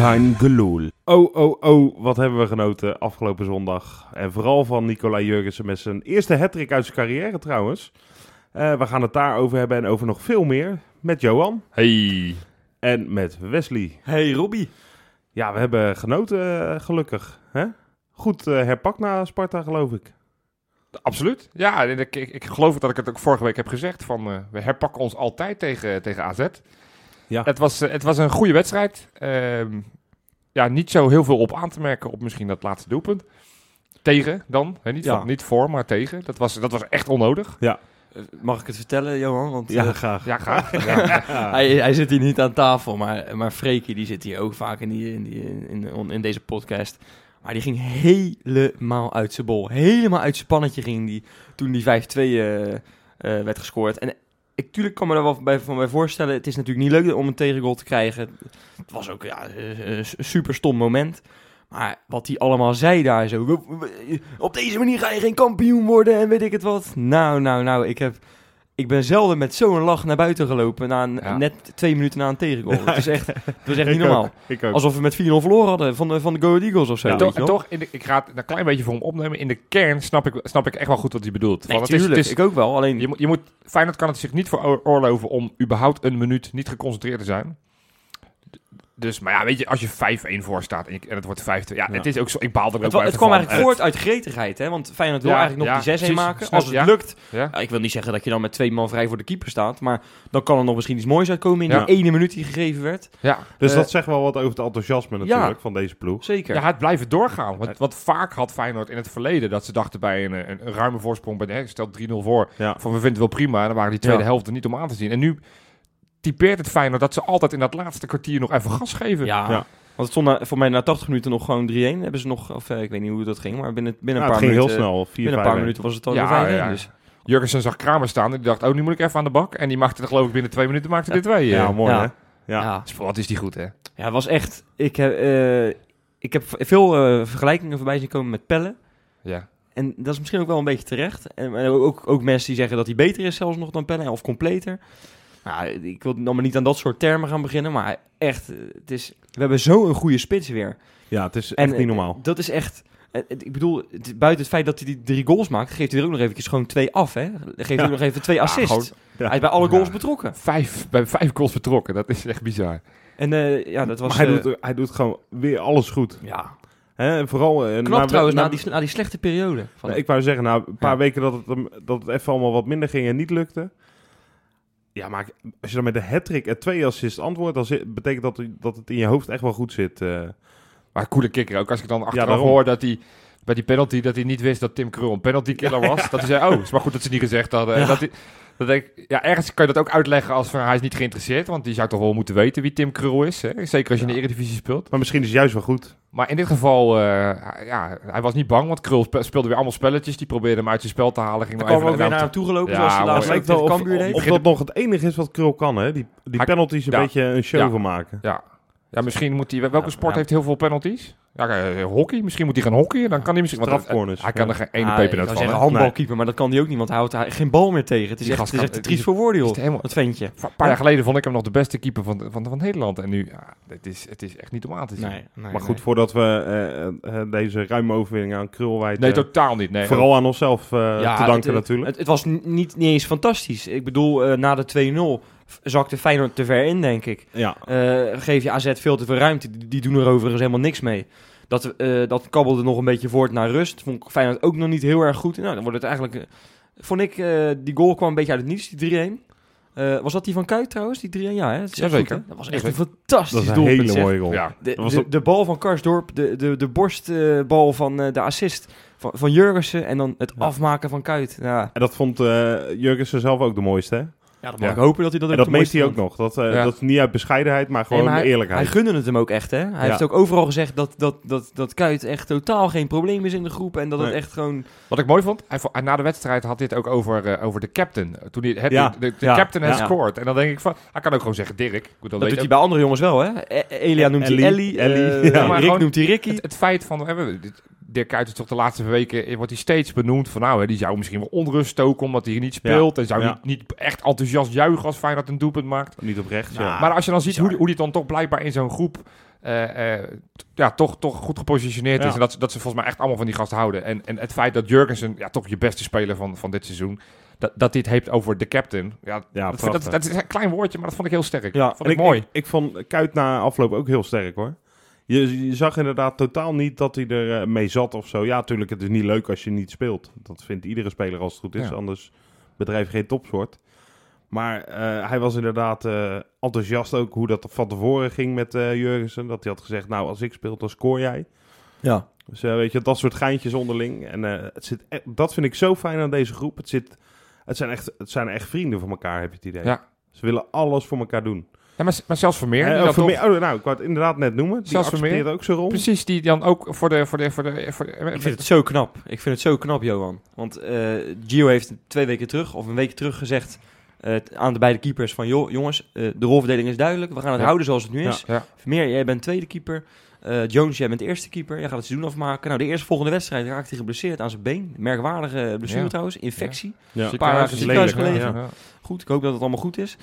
Kein geloel. Oh, oh, oh, wat hebben we genoten afgelopen zondag. En vooral van Nicolai Jurgensen met zijn eerste hattrick uit zijn carrière trouwens. Eh, we gaan het daarover hebben en over nog veel meer. Met Johan Hey. en met Wesley. Hey Robbie. Ja, we hebben genoten eh, gelukkig. Hè? Goed eh, herpakt na Sparta geloof ik. Absoluut. Ja, ik, ik, ik geloof dat ik het ook vorige week heb gezegd. Van, eh, we herpakken ons altijd tegen, tegen AZ. Ja. Het, was, eh, het was een goede wedstrijd. Ehm, ja, niet zo heel veel op aan te merken op misschien dat laatste doelpunt. Tegen dan. Hè, niet, Ja. van- niet voor, maar tegen. Dat was, dat was echt onnodig. Eh, Mag ik het vertellen, Johan? Want Ja, eh, graag. Ja, graag. ja. hij, hij zit hier niet aan tafel, maar, maar Freekie die zit hier ook vaak in, die, in, die, in, in, in deze podcast. Maar die ging helemaal uit zijn bol. Helemaal uit zijn pannetje ging die toen die 5-2 eh, eh, werd gescoord. En ik tuurlijk kan me er wel bij, van bij voorstellen. Het is natuurlijk niet leuk om een tegengoal te krijgen. Het was ook ja, eh, een super stom moment. Maar wat hij allemaal zei daar zo. Op deze manier ga je geen kampioen worden en weet ik het wat. Nou, nou, nou. Ik, heb, ik ben zelden met zo'n lach naar buiten gelopen. Na een, Ja. Net twee minuten na een tegengoal. Het is echt, het was echt niet normaal. ook, Ik ook. Alsof we met 4-0 verloren hadden van de, van de Go Ahead Eagles of zo. Ja. Toch, je wel. toch in de, ik ga het een klein beetje voor hem opnemen. In de kern snap ik, snap ik echt wel goed wat hij bedoelt. Nee, Want het is, het is, ik ook wel. Alleen, je, moet, je moet, Feyenoord kan het zich niet veroorloven om überhaupt een minuut niet geconcentreerd te zijn. Dus, maar ja, weet je, als je 5-1 voor staat en, je- en het wordt 5-2. Ja, Ja. het is ook zo. Ik baal er ook het, wel het kwam van. eigenlijk voort uit gretigheid. Hè? Want Feyenoord wil Ja, eigenlijk nog ja, die 6-1 precies. maken. Snap- Als het ja. lukt. Ja? Ja, ik wil niet zeggen dat je dan met twee man vrij voor de keeper staat. Maar dan kan er nog misschien iets moois uitkomen in Ja. die ene minuut die gegeven werd. Ja. Dus eh, dat zegt wel wat over het enthousiasme natuurlijk ja. van deze ploeg. Zeker. Ja, het blijven doorgaan. Want, want vaak had Feyenoord in het verleden dat ze dachten bij een, een, een ruime voorsprong, bij de, stel 3-0 voor, Ja. van we vinden het wel prima. En dan waren die tweede Ja. helft er niet om aan te zien. En nu typeert het Feyenoord dat ze altijd in dat laatste kwartier nog even gas geven. Ja. Ja. Want het stond na- voor mij na 80 minuten nog gewoon 3-1. Hebben ze nog, of eh, ik weet niet hoe dat ging, maar binnen, binnen Nou, een het paar ging heel minuten. snel. 4 binnen een paar minuten was het al Ja, weer 5-1. ja. Dus. Jurgensen zag Kramer staan en die dacht, oh, nu moet ik even aan de bak. En die maakte er geloof ik binnen twee minuten maakte dit twee. Ja, Ja. mooi Ja. hè? Ja. Ja. Dus Wat is die goed, hè? Ja, het was echt. Ik heb, eh, ik heb veel eh, vergelijkingen voorbij zien komen met Pelle. Ja. En dat is misschien ook wel een beetje terecht. En, en ook, ook mensen die zeggen dat hij beter is zelfs nog dan Pelle, of completer. Nou, ik wil nog maar niet aan dat soort termen gaan beginnen, maar echt, eh, het is, we hebben zo'n goede spits weer. ja, het is En echt niet eh, normaal. Dat is echt. eh, het- Ik bedoel, het- buiten het feit dat hij die drie goals maakt, geeft hij er ook nog eventjes gewoon twee af, hè? Geeft hij Ja. nog even twee assists. gewoon- Ja. Hij is bij alle goals Ja. betrokken. Vijf, bij vijf goals betrokken, dat is echt bizar. En eh, ja, dat was. maar hij, doet, hij doet gewoon weer alles goed. ja, Hè? En vooral... knap na- trouwens, na- na, die, na die slechte periode. Van, Nou, ik wou zeggen, na een paar Ja. weken dat het, hem- dat het even allemaal wat minder ging en niet lukte. Ja, maar als je dan met de hat-trick en twee assists antwoordt, dan zit- betekent dat, dat het in je hoofd echt wel goed zit. eh. Maar coole kikker ook. Als ik dan achteraf hoor dat hij bij die penalty dat hij niet wist dat Tim Krul een penalty killer was. Dat hij zei, oh, is maar goed dat ze niet gezegd hadden. En. Dat hij, dat ik, ja, ergens kan je dat ook uitleggen als van hij is niet geïnteresseerd. Want die zou toch wel moeten weten wie Tim Krul is. Hè? Zeker als je in de Eredivisie speelt. Maar misschien is het juist wel goed. Maar in dit geval, eh, ja, hij was niet bang. Want Krul spe- speelde weer allemaal spelletjes. Die probeerde hem uit zijn spel te halen. Ging nog kwam ook weer naar hem toegelopen, Ja, zoals hij mooi. laatst Het ook lijkt wel tegen of, Cambuur deed. of dat nog het enige is wat Krul kan, hè? Die, die penalties een beetje een show van maken. Ja. Ja, misschien moet hij... Welke Ja, sport ja. heeft heel veel penalties? Ja, eh, hockey. Misschien moet hij gaan hockeyen. Dan kan hij misschien... want, eh, Strafcorners, Hij kan er geen ene peper uit van. handbalkeeper, maar dat kan hij ook niet, want hij houdt daar geen bal meer tegen. Het is Die echt, het is triest voor woorden, joh. Dat ventje. Een paar jaar geleden vond ik hem nog de beste keeper van, van, van Nederland. En nu, ja, het, is, het is echt niet om aan te zien. Nee, nee, Maar goed, voordat we eh, eh, deze ruime overwinning aan Krul wijten, Nee, totaal niet. Nee. vooral aan onszelf eh, Ja, te danken het, natuurlijk. Het, het was niet, niet eens fantastisch. Ik bedoel, eh, na de 2-0 v- zakte Feyenoord te ver in, denk ik. ja. Eh, geef je AZ veel te veel ruimte. Die, die doen er overigens helemaal niks mee. Dat, eh, dat kabbelde nog een beetje voort naar rust. Vond ik Feyenoord ook nog niet heel erg goed. Nou, dan wordt het eigenlijk... eh, vond ik, eh, die goal kwam een beetje uit het niets, die 3-1. Eh, was dat die van Kuit trouwens, die 3-1? Ja, hè? Dat, goed, hè? dat was echt een fantastisch Dat is een doelpunt, hele zeg. mooie goal. Ja. De, bal van Karsdorp, de, de, de borstbal van eh, de assist van, van Jurgensen en dan het Ja. afmaken van Kuit. Ja, En dat vond eh Jurgensen zelf ook de mooiste, hè? Ja, dan mag Ja. ik hopen dat hij dat En ook dat meest hij ook nog. Dat, eh, Ja. dat is niet uit bescheidenheid, maar gewoon Nee, maar hij, eerlijkheid. Hij gunde het hem ook echt, hè? Hij Ja. heeft ook overal gezegd dat, dat, dat, dat Kuit echt totaal geen probleem is in de groep. En dat het echt gewoon... Wat ik mooi vond, hij, na de wedstrijd had dit ook over, eh, over de captain. Toen hij, het, Ja. de, de, de Ja. captain has Ja. scored. En dan denk ik van, hij kan ook gewoon zeggen Dirk. Dat weet doet hij bij andere jongens wel, hè? E- Elia noemt hij Ellie, Ellie. Ellie, eh, Rick noemt hij Ricky. het, het feit van, hè, we- dit- Dirk Kuyt is toch de laatste weken, eh, wordt hij steeds benoemd van nou, hè, die zou misschien wel onrust stoken omdat hij hier niet speelt. En zou Ja. niet, niet echt enthousiast juichen als Feyenoord een doelpunt maakt. Niet oprecht, Nou, ja. maar als je dan ziet hoe, hoe die dan toch blijkbaar in zo'n groep eh, eh, ja, toch, toch goed gepositioneerd Ja. is. En dat, ze- dat ze volgens mij echt allemaal van die gasten houden. En, en het feit dat Jurgensen, ja, toch je beste speler van, van dit seizoen, dat, dat dit heeft over de captain. Ja, Ja, dat, vind- dat, prachtig. dat is een klein woordje, maar dat vond ik heel sterk. Ja, vond ik, mooi. Ik, ik vond Kuit na afloop ook heel sterk hoor. Je, je zag inderdaad totaal niet dat hij er eh, mee zat of zo. Ja, natuurlijk, het is niet leuk als je niet speelt. Dat vindt iedere speler als het goed is. Ja. Anders bedrijf geen topsport. Maar eh, hij was inderdaad eh, enthousiast ook hoe dat van tevoren ging met eh Jurgensen. Dat hij had gezegd, nou als ik speel dan scoor jij. Ja. Dus weet je, dat soort geintjes onderling. En het zit e- dat vind ik zo fijn aan deze groep. Het, zit, het, zijn echt, het zijn echt vrienden van elkaar, heb je het idee. Ja. Ze willen alles voor elkaar doen. Ja, maar, maar zelfs Vermeer, die Eh, oh, Vermeer- toch- oh, nou, ik wou het inderdaad net noemen. Die Zelfs accepteert Vermeer. ook zijn rol. precies, die dan ook voor de... Voor de, voor de, voor de, Ik vind het zo knap. Ik vind het zo knap, Johan. Want eh, Gio heeft twee weken terug, of een week terug gezegd eh, aan de beide keepers van... joh, jongens, eh, de rolverdeling is duidelijk. We gaan het Ja. houden zoals het nu is. Ja. Vermeer, jij bent tweede keeper. Eh, Jones, jij bent eerste keeper. Jij gaat het seizoen afmaken. Nou, de eerste volgende wedstrijd raakt hij geblesseerd aan zijn been. Merkwaardige blessure Ja. trouwens. Infectie. Ja. Een paar dagen gelegen. ja. Goed, ik hoop dat het allemaal goed is.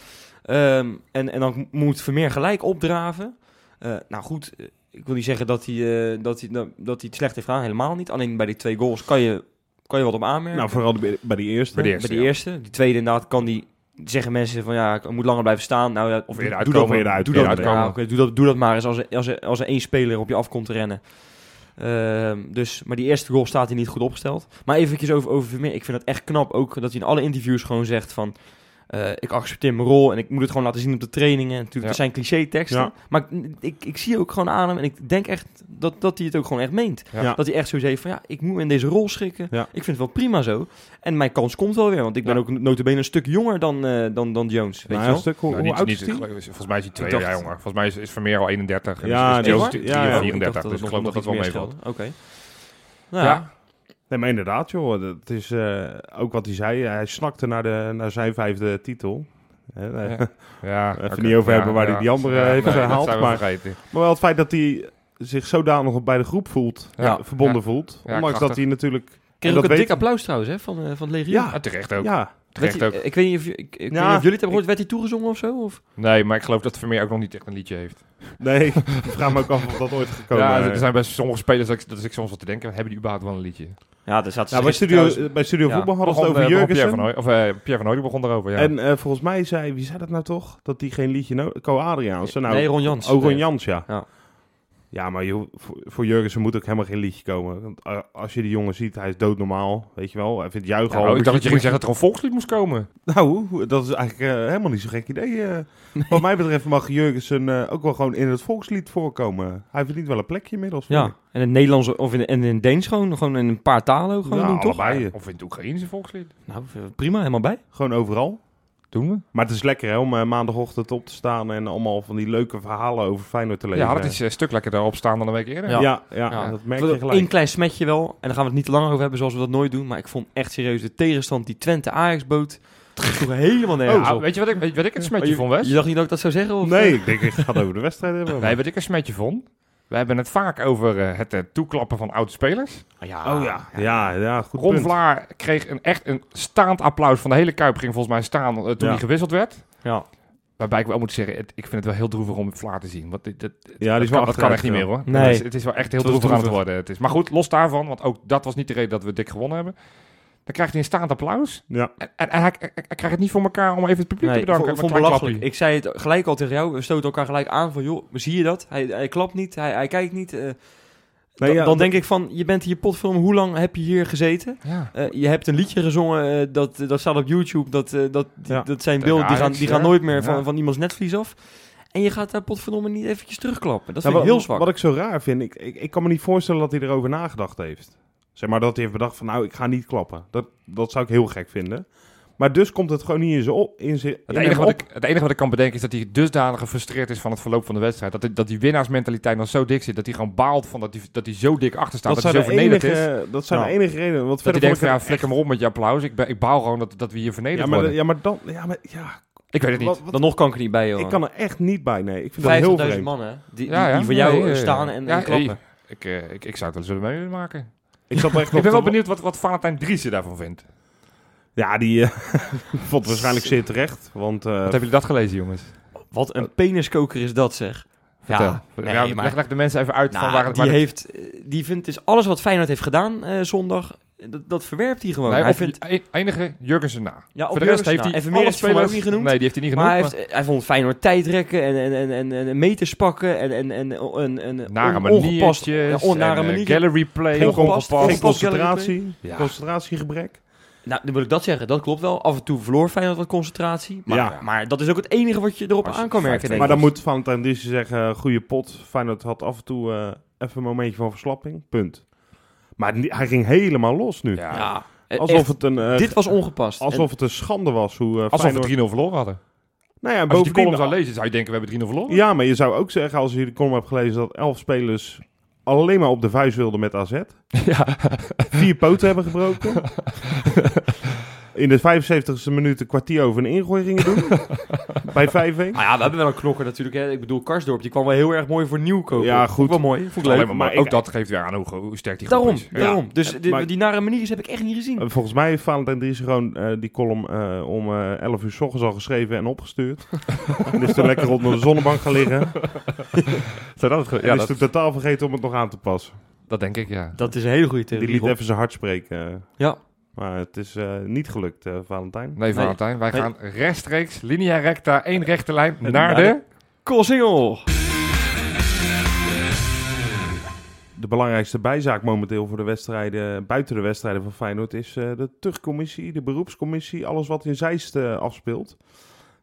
Ehm, en, en dan moet Vermeer gelijk opdraven. Eh, nou goed, eh, ik wil niet zeggen dat hij, eh, dat, hij, dat, dat hij het slecht heeft gedaan. Helemaal niet. Alleen bij die twee goals kan je, kan je wat op aanmerken. Nou, vooral bij, bij die eerste. Bij die eerste. bij die ja. eerste. Die tweede inderdaad kan die... Zeggen mensen van ja, ik moet langer blijven staan. Nou, ja, Of eerder doe dat, maar- doe dat, ja, oké, doe dat, doe dat maar eens als er, als, er, als er één speler op je af komt te rennen. Ehm, dus, maar die eerste goal staat hij niet goed opgesteld. Maar eventjes over, over Vermeer. Ik vind het echt knap ook dat hij in alle interviews gewoon zegt van... eh, ik accepteer mijn rol en ik moet het gewoon laten zien op de trainingen. En Natuurlijk, Ja. er zijn cliché teksten. Ja. Maar ik, ik, ik zie ook gewoon aan hem en ik denk echt dat, dat hij het ook gewoon echt meent. Ja. Dat hij echt zo zegt van ja, ik moet me in deze rol schikken. Ja. Ik vind het wel prima zo. En mijn kans komt wel weer. Want ik ben Ja. ook notabene een stuk jonger dan, eh, dan, dan Jones. Weet Nou, je een wel? stuk, hoe, Nou, hoe niet, oud niet, is hij? geloof- Volgens mij is hij twee dacht- jaar jonger. Volgens mij is, is Vermeer al 31. En Ja, is, ja. 34. dat Dus ik geloof dat dat wel meevalt. Oké. Nou Ja. Nee, maar inderdaad, joh. Het is eh, ook wat hij zei. Hij snakte naar, de, naar zijn vijfde titel. Eh, Ja. Ja, Even niet over hebben waar hij die andere heeft nee, dat gehaald, maar- vergeten. Maar wel het feit dat hij zich zodanig bij de groep voelt. Ja. verbonden voelt. Ondanks dat hij natuurlijk... Kreeg ook een weet dik hij. applaus trouwens hè, van, eh, van het legioen. Ja. Terecht ook. Ja, Terecht hij- ook. Ik weet niet of, ik, ik weet Ja. niet of jullie het hebben gehoord. Werd hij toegezongen of zo? Of? Nee, maar ik geloof dat Vermeer ook nog niet echt een liedje heeft. nee. ik vraag me ook af of dat ooit gekomen ja, er zijn bij sommige spelers dat ik, dat ik soms wat te denken, hebben die überhaupt wel een liedje? Ja, daar staat Nou, bij Studio, bij studio Ja. Voetbal hadden ze het over eh, begon Pierre van Hooy, of eh, Pierre van Hooy begon erover, ja. En eh, volgens mij zei, wie zei dat nou toch? Dat die geen liedje nodig... Co Adriaanse. Nou, nee, Ron Jans. Oh, Ron Jans, ja. Ja. Ja, maar joh, voor, voor Jurgensen moet ook helemaal geen liedje komen. Want eh, als je die jongen ziet, hij is doodnormaal. Weet je wel, hij vindt juichen Nou, al... ik dacht dat je ging zeggen dat er een volkslied moest komen. Nou, dat is eigenlijk eh, helemaal niet zo'n gek idee. eh. Wat mij betreft mag Jurgensen eh, ook wel gewoon in het volkslied voorkomen. Hij verdient wel een plekje inmiddels. Ja, ik. en in het Nederlands of in, en in het Deens gewoon, gewoon in een paar talen ook gewoon Ja, doen, toch? allebei. Of in het Oekraïnse volkslied. Nou, prima, helemaal bij. Gewoon overal. Doen we? Maar het is lekker hè, om eh, maandagochtend op te staan en allemaal van die leuke verhalen over Feyenoord te lezen. Ja, dat is een stuk lekkerder opstaan dan een week eerder. Ja. Ja, ja, Ja. dat merk je gelijk. klein smetje wel, en daar gaan we het niet te lang over hebben zoals we dat nooit doen. Maar ik vond echt serieus de tegenstand die Twente Ajax bood. Sloeg helemaal nergens Ah, op. weet, je wat ik, weet wat ik een smetje je, vond, Wes? je dacht niet dat ik dat zou zeggen? Of, Nee, eh? ik denk ik ga het over de wedstrijd hebben. Nee, wat ik een smetje vond. We hebben het vaak over eh, het eh, toeklappen van oude spelers. ja. Oh ja, ja, ja goed Ron punt. Vlaar kreeg een, echt een staand applaus van de hele Kuip. Ging volgens mij staan eh, toen Ja. hij gewisseld werd. Ja. Waarbij ik wel moet zeggen, het- ik vind het wel heel droevig om Vlaar te zien. Want dit, dit, Ja, die dat, kan, dat kan echt niet meer hoor. Nee. Het, is, het is wel echt heel droevig aan het worden. Het is, maar goed, los daarvan, want ook dat was niet de reden dat we dik gewonnen hebben. Dan krijgt hij een staand applaus. Ja. En, en, en hij, hij- hij krijgt het niet voor elkaar om even het publiek Nee, te bedanken. ik vond, belachelijk. Ik zei het gelijk al tegen jou. We stoten elkaar gelijk aan van, joh, zie je dat? Hij, hij klapt niet, hij, hij kijkt niet. eh. dan, ja, dan dat- denk ik van, je bent hier potfilm, hoe lang heb je hier gezeten? Ja. Eh, je hebt een liedje gezongen, eh, dat, dat staat op YouTube. Dat, eh, dat, die- Ja. dat zijn beelden die gaan, die gaan nooit meer Ja. van, van iemands netvlies af. En je gaat daar potverdomme niet eventjes terugklappen. Dat Nou, wat, heel zwak. Wat ik zo raar vind, ik, ik, ik kan me niet voorstellen dat hij erover nagedacht heeft. Zeg maar dat hij heeft bedacht van nou, ik ga niet klappen. Dat, dat zou ik heel gek vinden. Maar dus komt het gewoon niet in zijn op. In zijn, Het enige, hem wat op. ik, het enige wat ik kan bedenken is dat hij dusdanig gefrustreerd is van het verloop van de wedstrijd. Dat, die- dat die winnaarsmentaliteit nog zo dik zit. Dat hij gewoon baalt van dat hij, dat hij zo dik achter staat. Dat hij zo vernederd is. enige, dat zijn de enige redenen. Want Dat hij verder denkt van ik ja, flikker maar op met jou applaus. Ik, ben, ik baal gewoon dat, dat we hier vernederd ja, maar, worden. ja, maar dan... Ja, maar ja, ik weet het niet. wat- wat- Dan nog kan ik er niet bij, joh. ik kan er echt niet bij, nee. Ik vind dat heel 50.000 vreemd. man, hè? Die, Ja, die, ja. die voor jou Nee, staan en, ja, en klappen. ik, eh, ik, ik zou het wel eens willen mee willen maken. Ik echt Ik ben wel benieuwd wat, wat Valentijn Driessen daarvan vindt. Ja, die eh, vond het waarschijnlijk zeer terecht. Want eh, Wat hebben jullie dat gelezen, jongens? Wat een peniskoker is dat, zeg. Vertel. Ja, nee, Ja, maar- leg, leg de mensen even uit Nou, van waar het... die, waar heeft, eh, die vindt dus alles wat Feyenoord heeft gedaan eh, zondag, eh, dat, dat verwerpt hij gewoon. Nee, hij vindt, enige Jurgensen na. ja, op Voor de rest heeft na. hij En Vermeer alle heeft hij voor mij spelers... ook niet genoemd. Nee, die heeft hij niet genoemd. maar hij, heeft, hij vond Feyenoord tijdrekken en, en, en, en, en meters pakken en, en, en, en, en Nare on- ongepast, maniertjes, ja, on- nare en, eh, gallery play, geen, ongepast, geen concentratie. Ja. Concentratiegebrek. Nou, dan wil ik dat zeggen. Dat klopt wel. Af en toe verloor Feyenoord wat concentratie. Maar, Ja. maar dat is ook het enige wat je erop aan kan merken. 5-2 denk Maar dan moet Valentijn Driessen zeggen, goede pot. Feyenoord had af en toe eh, even een momentje van verslapping. Punt. Maar hij ging helemaal los nu. Ja. Alsof echt, het een... eh, dit was ongepast. Alsof het een schande was hoe eh Alsof Feyenoord... we 3-0 verloren hadden. Nou ja, Als je die column zou lezen, zou je denken, we hebben 3-0 verloren. Ja, maar je zou ook zeggen, als je de column hebt gelezen, dat elf spelers alleen maar op de vuist wilden met AZ. Ja. Vier poten hebben gebroken. In de 75ste minuut een kwartier over een ingooi gingen doen. Bij 5-1. Nou ja, we hebben wel een knokker natuurlijk. Hè. Ik bedoel, Karsdorp, die kwam wel heel erg mooi voor nieuwkoop. Ja, goed. wel mooi. Vond ik Alleen leuk. maar, maar maar ook ik- dat geeft weer aan hoe, hoe sterk die Daarom, groep is. daarom. Dus Ja, die, maar- die nare manieren heb ik echt niet gezien. Eh, Volgens mij heeft Valentijn Driessen gewoon eh, die column eh, om eh 11 uur s ochtends al geschreven en opgestuurd. en is toen lekker onder de zonnebank gaan liggen. Zou dat het ge- en ja, is dat, totaal vergeten om het nog aan te passen. dat denk ik, ja. Dat is een hele goede Die theorie. liet Rob. even zijn hart spreken. Ja. Maar het is eh, niet gelukt, eh, Valentijn. Nee, Valentijn, wij Nee. gaan rechtstreeks, linea recta, één rechte lijn naar naar de... Koolsingel. De belangrijkste bijzaak momenteel voor de wedstrijden, buiten de wedstrijden van Feyenoord, is eh, de terugcommissie, de beroepscommissie, alles wat in Zeist afspeelt.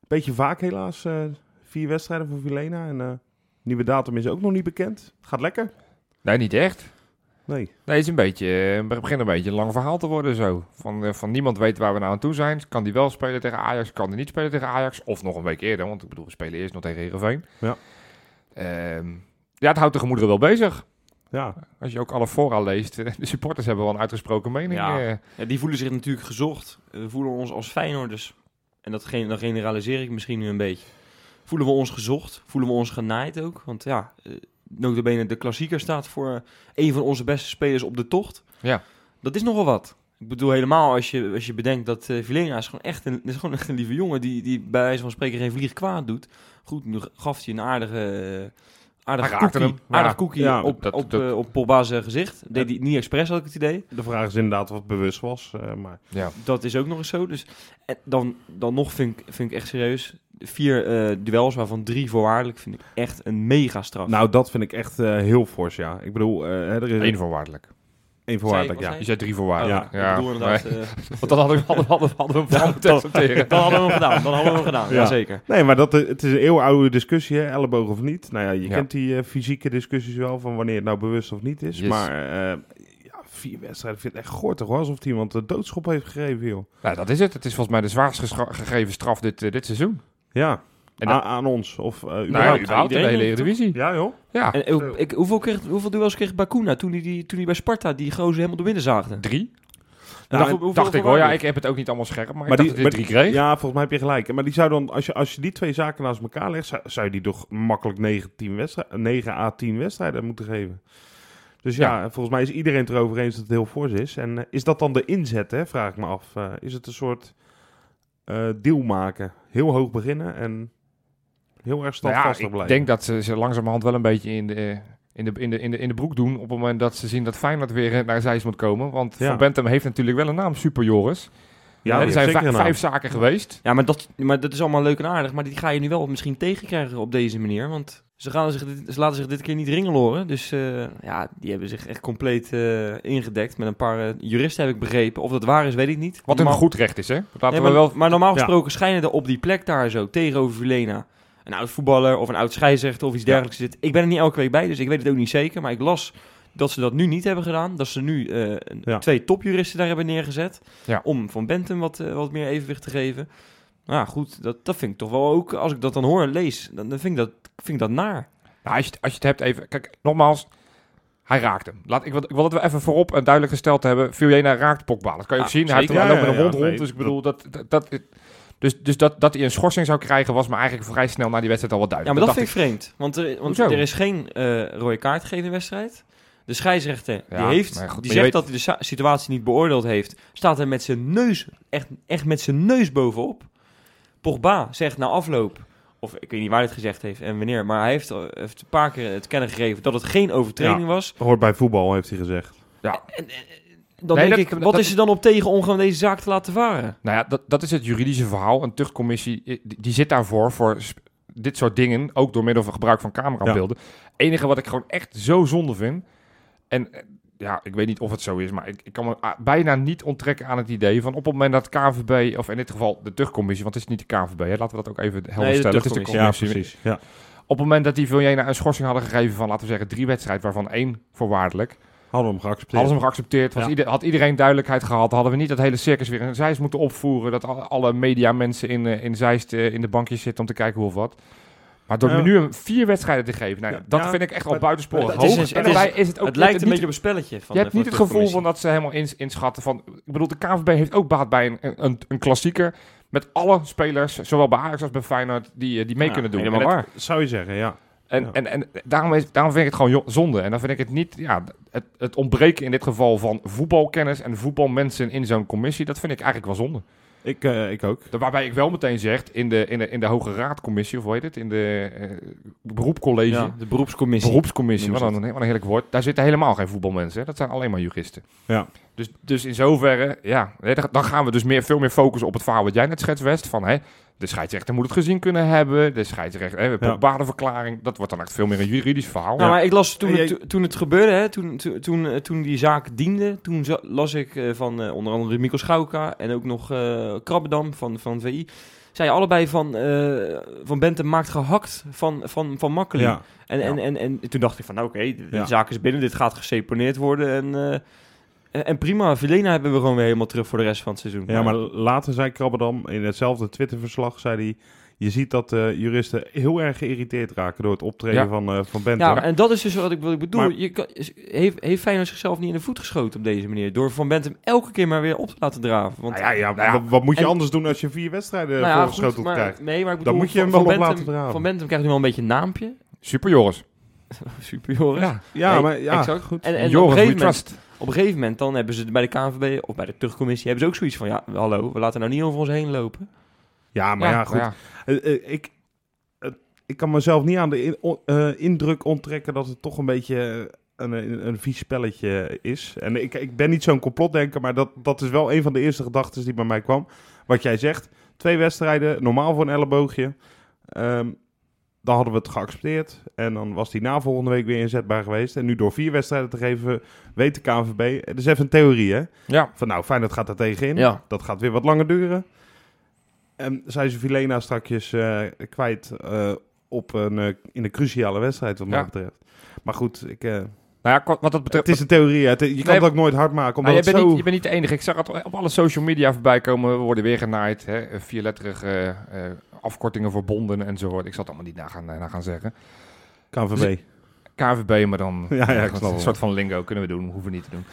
Beetje vaak helaas, eh, vier wedstrijden voor Vilena en eh, nieuwe datum is ook nog niet bekend. Gaat lekker? Nee, niet echt. Nee. Nee, het is een beetje, eh, het begint een beetje een lang verhaal te worden zo. Van, eh, van niemand weet waar we nou aan toe zijn. Kan die wel spelen tegen Ajax, kan die niet spelen tegen Ajax. Of nog een week eerder, want ik bedoel, we spelen eerst nog tegen Heerenveen. Ja. Ehm, ja, het houdt de gemoederen wel bezig. Ja, Als je ook alle fora leest, eh, de supporters hebben wel een uitgesproken mening. Ja. eh. Ja, die voelen zich natuurlijk gezocht. We voelen ons als Feyenoorders, en dat dan generaliseer ik misschien nu een beetje, voelen we ons gezocht, voelen we ons genaaid ook. Want ja, eh, notabene de klassieker staat voor eh, een van onze beste spelers op de tocht. Ja. Dat is nogal wat. Ik bedoel helemaal als je, als je bedenkt dat uh, Vilena is gewoon echt een, is gewoon echt een lieve jongen die, die bij wijze van spreken geen vlieg kwaad doet. Goed, nu gaf hij een aardige, eh, aardige Hij raakte koekie, hem, ja. aardig koekie Ja, op, dat- op, dat- eh, op Pogba's eh, gezicht. Deed hij niet expres, had ik het idee. de vraag is inderdaad wat bewust was, eh, maar ja. Dat is ook nog eens zo. Dus en dan, dan nog vind ik, vind ik echt serieus. Vier eh, duels, waarvan drie voorwaardelijk, vind ik echt een mega straf. nou dat vind ik echt eh, heel fors, ja. Ik bedoel, eh, hè, er is Eén voorwaardelijk. één voorwaardelijk, ja. Je zei drie voorwaardelijk. Ja, ja. inderdaad, Nee, want dan hadden we, hadden, hadden, we- hadden we hem van moeten accepteren. dan hadden we hem gedaan. Dan hadden we hem gedaan, Ja. ja. zeker. Nee, maar dat, het is een eeuwenoude discussie, hè, elleboog of niet. Nou ja, je Ja. kent die eh, fysieke discussies wel, van wanneer het nou bewust of niet is. Yes. Maar eh, ja, vier wedstrijden vind ik echt gortig hoor, alsof iemand de doodschop heeft gegeven, joh. Nou, dat is het. Het is volgens mij de zwaarst gegeven straf dit, dit seizoen. Ja, En aan, dat- aan ons. Of uh, Nou, überhaupt. de hele Eredivisie. Ja joh. Ja, En eh, ik, hoeveel, kreeg, hoeveel duels kreeg Bakuna toen hij, die, toen hij bij Sparta die gozer helemaal door binnen zaagde? drie. Nou, dacht- hoeveel Dacht ik hoor. Ja, ik heb het ook niet allemaal scherp, maar, Maar ik dacht die- dat hij maar drie kreeg. Ja, volgens mij heb je gelijk. Maar die zou dan, als je, als je die twee zaken naast elkaar legt, zou, zou je die toch makkelijk 9, 10 wedstrijden, 9 à 10 wedstrijden moeten geven. Dus ja, volgens mij is iedereen het erover eens dat het heel fors is. En eh, is dat dan de inzet, hè, vraag ik me af. Is het een soort eh, deal maken? Heel hoog beginnen en heel erg Nou ja, standvastig ik blijven. denk dat ze, ze langzamerhand wel een beetje in de, in, de, in, de, in, de, in de broek doen op het moment dat ze zien dat Feyenoord weer eh, naar Zeist moet komen. Want Ja. Van Bentham heeft natuurlijk wel een naam, Super Joris. ja, er die zijn vijf zaken geweest. Ja, maar dat, maar dat is allemaal leuk en aardig. Maar die ga je nu wel misschien tegenkrijgen op deze manier. Want ze, gaan zich dit, ze laten zich dit keer niet ringeloren. Dus eh, ja, die hebben zich echt compleet eh, ingedekt. Met een paar eh, juristen heb ik begrepen. Of dat waar is, weet ik niet. Wat een goed recht is, hè? Laten Nee, we maar, wel... maar normaal Ja. gesproken schijnen er op die plek daar zo tegenover Vilena een oud voetballer of een oud scheidsrechter of iets Ja. dergelijks zit. Ik ben er niet elke week bij, dus ik weet het ook niet zeker. Maar ik las dat ze dat nu niet hebben gedaan. Dat ze nu Ja. twee topjuristen daar hebben neergezet. Om Van Bentum wat, wat meer evenwicht te geven. Nou goed, dat, dat vind ik toch wel ook... Als ik dat dan hoor en lees, dan, dan vind, ik dat, vind ik dat naar. Nou, als, je, als je het hebt even... Kijk, nogmaals, hij raakte hem. Laat, ik, wil, ik wil het wel even voorop en duidelijk gesteld hebben. Fiorena raakt Pogba. Dat kan je Ah, ook zien. Hij, heeft Ja, loopt met een ja, wond ja, rond. nee, Dus ik bedoel, dat... dat, dat dus, dus dat, dat hij een schorsing zou krijgen was me eigenlijk vrij snel na die wedstrijd al wel Ja, duidelijk. maar dat, vind ik vreemd. Want, er, want Hoezo? er is geen eh rode kaart gegeven in de wedstrijd. De scheidsrechter die, Ja, heeft, maar goed, die maar zegt weet- dat hij de situatie niet beoordeeld heeft. Staat er met zijn neus, echt, echt met zijn neus bovenop. Pogba zegt na afloop, of ik weet niet waar hij het gezegd heeft en wanneer, maar hij heeft, eh, heeft een paar keer het kennen gegeven dat het geen overtreding was. Hoort bij voetbal, heeft hij gezegd. Ja. Dan Nee, denk dat- ik, wat dat- is er dan op tegen om gewoon deze zaak te laten varen? Nou ja, dat, dat is het juridische verhaal. Een tuchtcommissie, eh, die, die zit daarvoor, voor dit soort dingen, ook door middel van gebruik van camerabeelden. enige wat ik gewoon echt zo zonde vind, en eh, ja, ik weet niet of het zo is, maar ik, ik kan me ah, bijna niet onttrekken aan het idee van op het moment dat KVB, of in dit geval de tuchtcommissie, want het is niet de KVB, hè, laten we dat ook even helder Nee, stellen. Het is de tuchtcommissie. Ja, commissie. precies. Ja. Op het moment dat die Viljena een schorsing hadden gegeven van, laten we zeggen, drie wedstrijden, waarvan één voorwaardelijk, Hadden we hem geaccepteerd. Hadden hem geaccepteerd, was Ja. ieder- had iedereen duidelijkheid gehad, hadden we niet dat hele circus weer in Zeist moeten opvoeren, dat alle, alle media mensen in, eh, in Zeist eh, in de bankjes zitten om te kijken hoe of wat. Maar door Ja. nu een vier wedstrijden te geven, nou, Ja, dat ja, vind ik echt al buitensporig hoog. is- en daarbij is het ook het lijkt een niet- beetje op een spelletje. Van, je hebt van niet het gevoel van dat ze helemaal ins, inschatten van... Ik bedoel, de KVB heeft ook baat bij een, een, een klassieker... met alle spelers, zowel bij Ajax als bij Feyenoord... die, eh, die mee Ja, kunnen doen. Helemaal waar. Zou je zeggen, ja. en, Ja. en, en daarom, is, daarom vind ik het gewoon zonde. En dan vind ik het niet... Ja, het, het ontbreken in dit geval van voetbalkennis... en voetbalmensen in zo'n commissie... dat vind ik eigenlijk wel zonde. Ik, eh, ik ook. Waarbij ik wel meteen zeg... in de, in de, in de Hoge Raadcommissie... of hoe heet het? In de eh beroepcollege... Ja, de beroepscommissie. Beroepscommissie, wat een, wat een heerlijk woord. Daar zitten helemaal geen voetbalmensen. Hè? Dat zijn alleen maar juristen. Ja. Dus, dus in zoverre, ja, dan gaan we dus meer, veel meer focussen op het verhaal wat jij net schetst, West. Van, hè, de scheidsrechter moet het gezien kunnen hebben. De scheidsrechter, hè, Ja. badenverklaring. Dat wordt dan echt veel meer een juridisch verhaal. Nou, maar ik las toen, En het, toen het gebeurde, hè, toen, toen, toen, eh, toen die zaak diende, toen las ik eh, van eh, onder andere Mikko Schauka en ook nog eh Krabbedam van, van VI. Zij allebei van, eh, van Bente maakt gehakt van, van, van Makkeli. Ja. En, en, Ja. en, en toen dacht ik van, nou oké, de, de Ja. zaak is binnen, dit gaat geseponeerd worden. En, eh, en- en prima, Vilena hebben we gewoon weer helemaal terug voor de rest van het seizoen. Ja, maar later zei Krabbedam in hetzelfde Twitterverslag, zei hij... Je ziet dat de juristen heel erg geïrriteerd raken door het optreden Ja. van, eh van Bente. Ja, en dat is dus wat ik, wat ik bedoel. Maar- je kan, heeft, heeft Feyenoord zichzelf niet in de voet geschoten op deze manier? Door Van Bentum elke keer maar weer op te laten draven. Want, Nou ja, ja, Nou ja, wat, wat moet je en- anders doen als je vier wedstrijden nou ja, voorgeschoteld goed, maar, krijgt? Nee, maar ik bedoel, Dan moet je hem Van- wel Van op Bentum- laten draven. Van Bentum krijgt nu wel een beetje een naampje. Super Joris. Super Joris. Ja. Ja, Nee, maar ja, exact. goed. En, en op, een gegeven moment, trust. op een gegeven moment dan hebben ze bij de KNVB of bij de terugcommissie hebben ze ook zoiets van ja, hallo, we laten nou niet over ons heen lopen. Ja, maar ja, goed. Eh, eh, ik, eh, ik kan mezelf niet aan de in- eh, indruk onttrekken dat het toch een beetje een, een, een vies spelletje is. En ik, ik ben niet zo'n complotdenker, maar dat, dat is wel een van de eerste gedachten die bij mij kwam. Wat jij zegt, twee wedstrijden, normaal voor een elleboogje. Ehm, dan hadden we het geaccepteerd. En dan was die na volgende week weer inzetbaar geweest. En nu door vier wedstrijden te geven, weet de KNVB... Het is even een theorie, hè? Ja. Van nou, Feyenoord gaat er tegenin. Ja. Dat gaat weer wat langer duren. En zijn ze Vilena strakjes eh, kwijt eh, op een, eh, in een cruciale wedstrijd, wat mij Ja. betreft. Maar goed, ik, Nou ja, wat dat betreft... het is een theorie. Het- je kan Nee, het ook nooit hard maken, omdat Nou, je, bent zo... niet, je bent niet de enige. Ik zag het op alle social media voorbij komen. We worden weer genaaid. Hè? Vierletterige eh, afkortingen voor bonden enzovoort. Ik zal het allemaal niet na gaan, na gaan zeggen. KNVB. KVB, maar dan Ja, ja, ik een snap soort van lingo kunnen we doen, hoeven we niet te doen.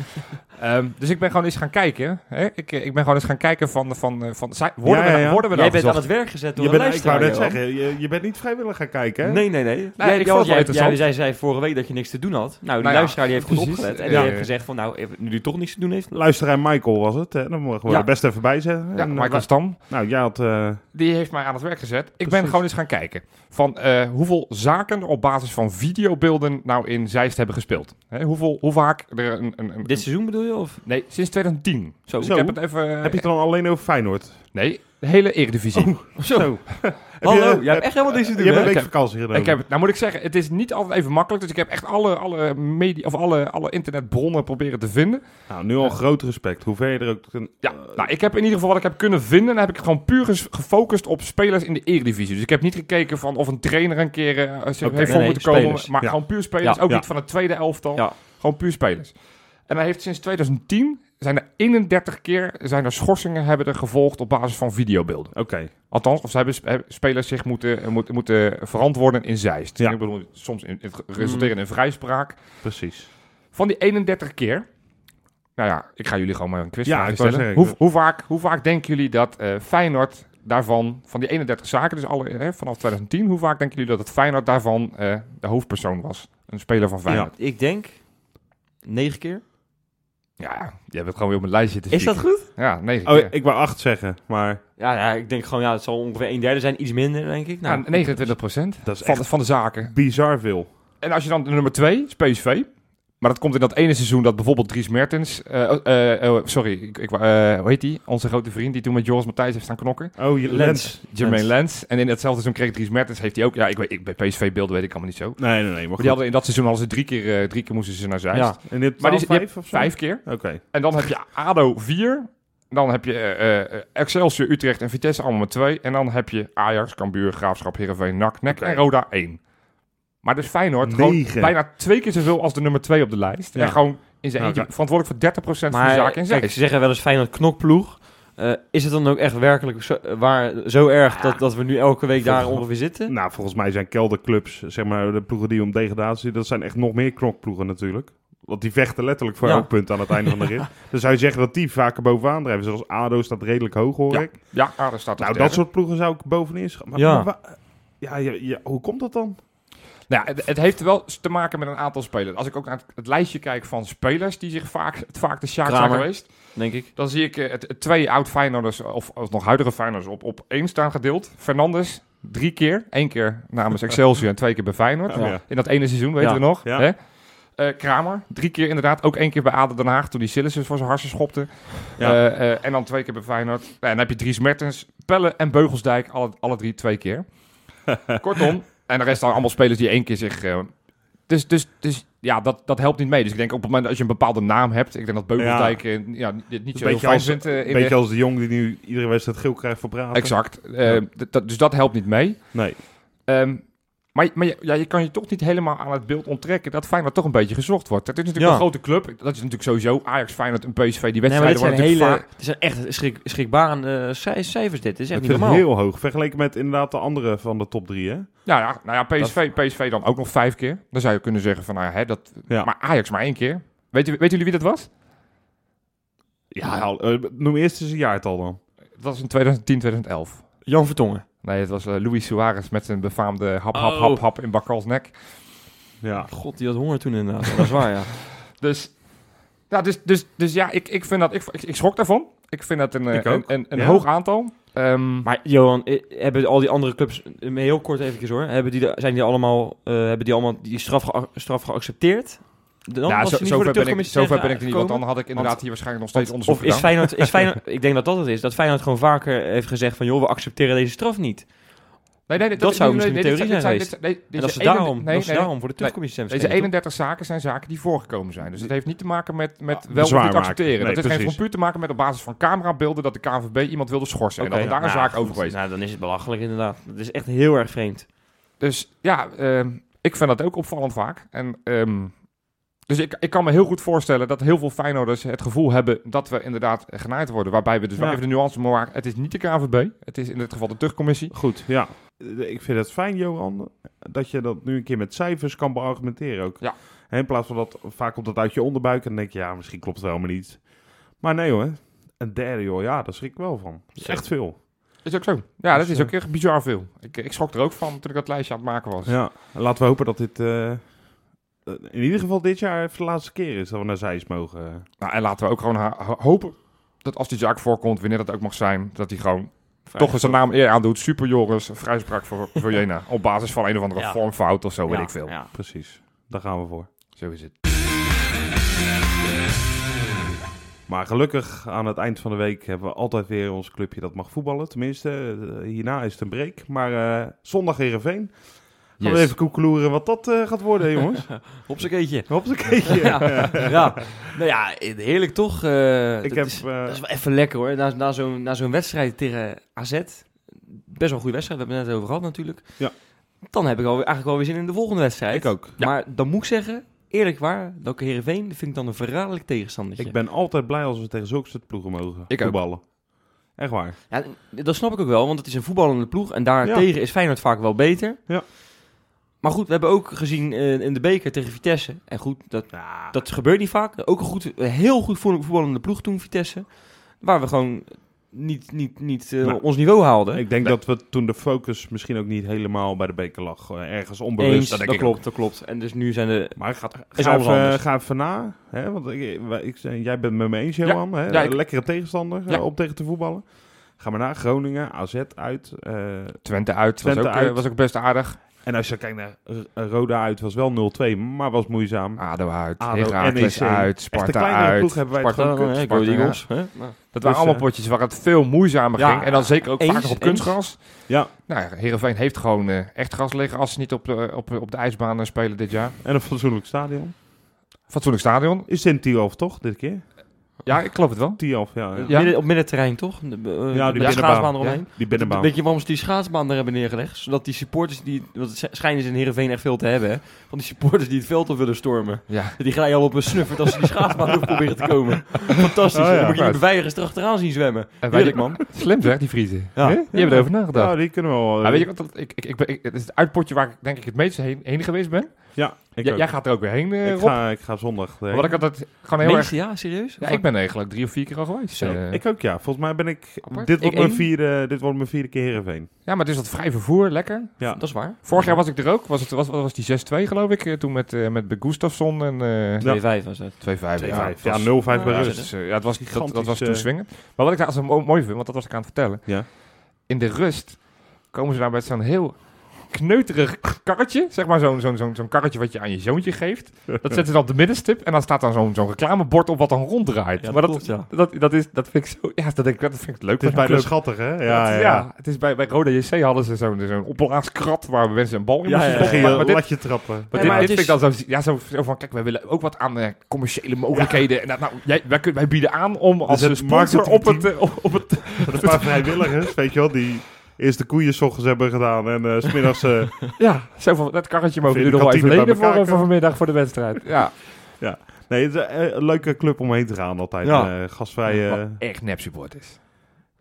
Ehm, dus ik ben gewoon eens gaan kijken. Hè? Ik, eh, ik ben gewoon eens gaan kijken van, van, eh, van zijn- worden, Ja, ja, we, ja. nou- worden we Jij nou bent aan het werk gezet door Je een bent, ik wou luisteraar. net zeggen, je, je bent niet vrijwillig gaan kijken, hè? Nee, nee, nee. ik jij, vond het wel jij, jij, interessant. jij zei vorige week dat je niks te doen had. Nou, die Nou luisteraar die heeft goed precies. opgelet. En Ja, die heeft gezegd van, nou, nu die toch niks te doen heeft. Luisteraar Michael was het, hè? Dan mogen we Ja. er best even bij zeggen. Ja, En, eh, Michael Stam. nou, jij had... eh, Die heeft mij aan het werk gezet. Ik ben gewoon eens gaan kijken van eh, hoeveel zaken er op basis van videobeelden nou in Zeist hebben gespeeld. Hè, hoeveel, hoe vaak er een... een, een Dit seizoen bedoel je? Of? nee, sinds 2010. Zo. Zo. Ik heb het even... heb je het dan alleen over Feyenoord? Nee, de hele Eredivisie. Zo. Heb Hallo, jij hebt echt helemaal doen, Je hebt een week Ik heb- vakantie gedaan. Ik heb, het- nou moet ik zeggen, het is niet altijd even makkelijk. Dus ik heb echt alle, alle, media, of alle, alle internetbronnen proberen te vinden. Nou, nu al groot respect. Hoe ver je er ook... Ja, nou, ik heb in ieder geval wat ik heb kunnen vinden. Dan heb ik gewoon puur gefocust op spelers in de Eredivisie. Dus ik heb niet gekeken van of een trainer een keer eh, zich Oké. heeft voor Nee, moeten nee, komen. spelers. Maar Ja. gewoon puur spelers. Ja. Ook Ja. niet van het tweede elftal. Ja. Gewoon puur spelers. En hij heeft sinds 2010 zijn er 31 keer zijn er schorsingen hebben er gevolgd op basis van videobeelden. Oké. Althans, of ze hebben hebben spelers zich moeten, eh, moeten, moeten verantwoorden in Zeist. Ja. Ik bedoel, soms in, het resulteren in vrijspraak. Precies. Van die 31 keer, nou ja, ik ga jullie gewoon maar een quizvraag Ja, stellen. zeggen, hoe, hoe, vaak, hoe vaak denken jullie dat eh, Feyenoord daarvan, van die 31 zaken, dus alle, hè, vanaf 2010, hoe vaak denken jullie dat het Feyenoord daarvan eh, de hoofdpersoon was? Een speler van Feyenoord. Ik denk negen keer. Ja, ja je hebt het gewoon weer op een lijstje te Is dat goed? Ja, negen Oh, ik wou acht zeggen, maar Ja, ja, ik denk gewoon, ja, het zal ongeveer een derde zijn. Iets minder, denk ik. Nou, Nou, 29 procent dat is van, de- echt van de zaken. bizar veel. En als je dan de nummer 2 is PSV. Maar dat komt in dat ene seizoen dat bijvoorbeeld Dries Mertens... eh, eh, eh, sorry, ik, ik, eh, hoe heet die? Onze grote vriend die toen met Joris Matthijs heeft staan knokken. Oh, lens. Jermaine Lens. En in hetzelfde seizoen kreeg Dries Mertens, heeft hij ook... Ja, ik weet, ik, bij PSV-beelden weet ik allemaal niet zo. Nee, nee, nee. Maar, die hadden in dat seizoen hadden ze drie keer, drie keer moesten ze naar Zeist. Ja. En dit Maar die- vijf of zo? Vijf keer. Oké. En dan heb je ADO 4. Dan heb je Excelsior, Utrecht en Vitesse allemaal met 2. En dan heb je Ajax, Cambuur, Graafschap, Heerenveen, NAC, NEC en Roda 1. Maar dus Feyenoord gewoon Negen. bijna twee keer zoveel als de nummer 2 op de lijst. Ja. En gewoon in zijn Nou, eentje verantwoordelijk voor 30% van de zaken in kijk, ze zeggen wel eens Feyenoord knokploeg. Eh, is het dan ook echt werkelijk zo, waar, zo erg dat, dat we nu elke week daar Volgens- ongeveer zitten? Nou, volgens mij zijn kelderclubs, zeg maar, de ploegen die om degradatie, dat zijn echt nog meer knokploegen natuurlijk. Want die vechten letterlijk voor Ja. elk punt aan het einde van de rit. Dan zou je zeggen dat die vaker bovenaan drijven. Zoals ADO staat redelijk hoog, hoor Ja, ik. Ja, ah, daar staat Nou, dat soort ploegen zou ik bovenin schatten. Maar, Ja. maar wa- ja, ja, ja, hoe komt dat dan? Nou, ja, het, het heeft wel te maken met een aantal spelers. Als ik ook naar het, het lijstje kijk van spelers die zich vaak, het vaak de Sjaak zijn geweest. Denk ik. Dan zie ik het, het twee oud Feyenoorders, of, of nog huidige Feyenoorders, op, op één staan gedeeld. Fernandes, drie keer. Eén keer namens Excelsior en twee keer bij Feyenoord. Oh, ja. In dat ene seizoen, weten Ja. we nog. Ja. Hè? Eh, Kramer, drie keer inderdaad. Ook één keer bij ADO Den Haag, toen die Sillissen voor zijn harsen schopte. Ja. Eh, eh, en dan twee keer bij Feyenoord. En dan heb je Dries Mertens, Pelle en Beugelsdijk, alle, alle drie twee keer. Kortom, en de rest dan allemaal spelers die één keer zich... eh, dus, dus, dus ja, dat, dat helpt niet mee. Dus ik denk op het moment dat je een bepaalde naam hebt... Ik denk dat Beugelsdijk eh, ja, dit niet zo heel fijn als- vindt eh, Een de, beetje als de jong die nu iedere wedstrijd geel krijgt voor praten. Exact. Dat- dus dat helpt niet mee. Nee. Ehm, maar maar je, ja, je kan je toch niet helemaal aan het beeld onttrekken dat Feyenoord toch een beetje gezocht wordt. Het is natuurlijk Ja. een grote club. Dat is natuurlijk sowieso Ajax, Feyenoord en PSV. Die Nee, wedstrijden zijn, worden hele, vaak... dit zijn echt schrik, schrikbarende cij- cijfers dit. Is echt Het niet is normaal. heel hoog. Vergeleken met inderdaad de andere van de top drie, hè? Ja, ja, nou ja, PSV, PSV dan ook nog vijf keer. Dan zou je kunnen zeggen van, nou ja, hè, dat... Ja. Maar Ajax maar één keer. Weet, u, weten jullie wie dat was? Ja, eh, noem eerst eens een jaartal dan. Dat was in 2010, 2011. Jan Vertongen. Nee, het was eh, Luis Suarez met zijn befaamde hap, hap, Oh. hap, hap in Bakkals nek. Ja. God, die had honger toen inderdaad. Dat is waar, ja. Dus, ja, dus, dus, dus ja, ik, ik vind dat... Ik, ik, ik schrok daarvan. Ik vind dat een, eh, een, een, een Ja. hoog aantal. Ehm, Maar Johan, eh, hebben al die andere clubs, heel kort even hoor, hebben die, zijn die allemaal, eh, hebben die allemaal die straf, straf geaccepteerd? Dan, ja, als zo, niet zover ben ik, zover ben ik er niet, want dan had ik inderdaad Want- hier waarschijnlijk nog steeds Want- onderzoek Of is gedaan. Feyenoord, is Feyenoord, ik denk dat dat het is, dat Feyenoord gewoon vaker heeft gezegd van, joh, we accepteren deze straf niet. Nee, nee, Dat zou misschien nee, een theorie zijn- geweest. dit dat is ze 31 daarom, dat daarom voor de terugcommissie zijn Deze verschenen, 31 zaken zijn zaken die voorgekomen zijn. Dus het heeft niet te maken met, met Ah, wel of niet accepteren. Het heeft geen van puur te maken met op basis van camerabeelden dat de KNVB iemand wilde schorsen. En dat er daar een nou, zaak over geweest. Nou, dan is het belachelijk inderdaad. Dat is echt heel erg vreemd. Dus ja, ehm, ik vind dat ook opvallend vaak. En, ehm, dus ik, ik kan me heel goed voorstellen dat heel veel Feyenoorders het gevoel hebben dat we inderdaad genaaid worden. Waarbij we dus wel even de nuance moeten maken. Het is niet de KNVB. Het is in dit geval de terugcommissie. Goed, ja. Eh, Ik vind het fijn, Johan, dat je dat nu een keer met cijfers kan beargumenteren ook. Ja. In plaats van dat, vaak komt dat uit je onderbuik en dan denk je, ja, misschien klopt het helemaal niet. Maar nee hoor, een derde joh, ja, daar schrik ik wel van. Dat is echt veel. Is ook zo. Ja, dat is ook echt bizar veel. Ik, ik schrok er ook van toen ik dat lijstje aan het maken was. Ja, en laten we hopen dat dit eh, in ieder geval dit jaar even de laatste keer is dat we naar Zeist mogen. Nou, en laten we ook gewoon hopen dat als die zaak voorkomt, wanneer dat ook mag zijn, dat hij gewoon toch zijn naam eer aandoet. Super Joris, vrijspraak voor, voor Jena. Op basis van een of andere Ja. vormfout of zo, weet Ja, ik veel. ja. Precies, daar gaan we voor. Zo is het. Maar gelukkig aan het eind van de week hebben we altijd weer ons clubje dat mag voetballen. Tenminste, eh, hierna is het een break. Maar eh, zondag Heerenveen. Gaan we Yes. even koekeloeren wat dat eh, gaat worden, jongens. Op. Hopsakee. ja. ja. Nou ja, heerlijk toch? Eh, Ik dat heb... is, eh, dat is wel even lekker hoor. Na, na zo'n na zo'n wedstrijd tegen AZ. Best wel een goede wedstrijd, we hebben het net over gehad natuurlijk. Ja. Dan heb ik al, eigenlijk wel weer zin in de volgende wedstrijd. ik ook. Maar dan moet ik zeggen, eerlijk waar, welke Heerenveen vind ik dan een verraderlijk tegenstander. Ik ben altijd blij als we tegen zulke soort ploegen mogen Ik ook. voetballen. Echt waar. Ja, dat snap ik ook wel, want het is een voetballende ploeg. En daartegen is Feyenoord vaak wel beter. Ja. Maar goed, we hebben ook gezien eh, in de beker tegen Vitesse. En goed, dat, Ja, dat gebeurt niet vaak. Ook een, goed, een heel goed voetbal- voetballende ploeg toen, Vitesse. Waar we gewoon niet, niet, niet eh, Nou, ons niveau haalden. ik denk dat we toen de focus misschien ook niet helemaal bij de beker lag. Eh, Ergens onbewust. Eens, dat dat, klopt, dat klopt. En dus nu zijn de... Maar ga, Is ga, alles even, anders. ga even na. Hè? Want ik, wij- ik, jij bent met me eens, Johan. hè? Ja, ik- Een lekkere tegenstander Ja. eh, om tegen te voetballen. Ga maar naar Groningen, AZ uit. eh, Twente uit, Twente was, ook, uit. eh, was ook best aardig. En als je kijkt naar R- Roda uit, was wel 0-2, maar was moeizaam. ADO uit, ADO, Heracles NEC. uit, Echt een Sparta uit. ploeg hebben wij het Sparta, gewoon eh, kut. Go Sparta, Eagles. hè? Dat Dus, waren allemaal eh, potjes waar het veel moeizamer Ja, ging. En dan zeker ook eens, vaak op kunstgras. Ja, Nou ja, Heerenveen heeft gewoon eh, echt gas liggen als ze niet op de, op, op de ijsbaan eh, spelen dit jaar. en een fatsoenlijk stadion. Fatsoenlijk stadion. Is het in Tialf toch, dit keer? Ja, ik geloof het wel. Tialf, ja. ja. Ja. Midden, op middenterrein, toch? De, eh, Ja, die de binnenbaan. schaatsbaan eromheen. Die binnenbaan. Weet je waarom ze die schaatsbaan er hebben neergelegd? Zodat die supporters, die, want het schijnen ze in Heerenveen echt veel te hebben, hè? Van die supporters die het veld op willen stormen. Ja. Die glijden al op een snuffert als ze die schaatsbaan over proberen te komen. Fantastisch. Oh ja. Dan moet je die beveiligers erachteraan zien zwemmen. Heerlijk, man. Slim zeg, die Friese. Ja. Ja. Die hebben erover nagedacht. Ja, die kunnen we wel. eh, weet je wat, dat- ik, ik, ik, het is het uitpotje waar ik denk ik het meeste heen, heen geweest ben. Ja, ik Jij- ook. jij gaat er ook weer heen, eh, ik, Rob. ga, ik ga zondag. Heen. Wat ik altijd gewoon heel erg... Ja, serieus? Ja, ik ben eigenlijk drie of vier keer al geweest. Zo, Eh, ik ook, ja. Volgens mij ben ik... Apart. Dit wordt, Ik mijn één. vierde, dit wordt mijn vierde keer Heerenveen. ja, maar het is wat vrij vervoer, lekker. Ja. Dat is waar. Vorig jaar was ik er ook. Was, het, was, was die 6-2 geloof ik. eh, Toen met, eh met Gustafsson en... eh 2-5 was het. 2-5. Ja, ja, was- 0-5 bij Ja, rust. dus, eh, ja, het was, dat, dat Gigantisch, was toen eh, swingen. Maar wat ik daar als mo- mooi vind, want dat was ik aan het vertellen. Ja. In de rust komen ze daar met zo'n heel kneuterig karretje. Zeg maar zo'n zo'n zo'n zo'n karretje wat je aan je zoontje geeft. Dat zetten ze dan op de middenstip. En dan staat dan zo'n zo'n reclamebord op wat dan ronddraait. Ja, maar dat, klopt, ja. dat, dat, is, dat vind ik zo... Ja, dat, denk ik, dat vind ik leuk. Het is bijna schattig, hè? Ja, Ja, het, ja, is- ja. het is bij, bij Roda JC hadden ze zo'n zo'n opblaaskrat waar mensen een bal in Ja, moesten ja, ja. Maar, je maar een dit, latje trappen. maar Ja, dit, maar dit het vind ik dan zo, ja, zo, zo van, kijk, wij willen ook wat aan eh, commerciële mogelijkheden. En dat, nou, jij, wij, kunnen, wij bieden aan om als het een sponsor op het, eh, op, op het... Een paar vrijwilligers, weet je wel, die eerst de koeien 's ochtends hebben gedaan en eh, s smiddags... eh, Ja, zo van, dat karretje mogen jullie nog wel even lenen voor, eh, voor vanmiddag voor de wedstrijd. Ja, nee, het is eh, een leuke club om heen te gaan altijd. Ja. Eh, eh, echt nep supporters.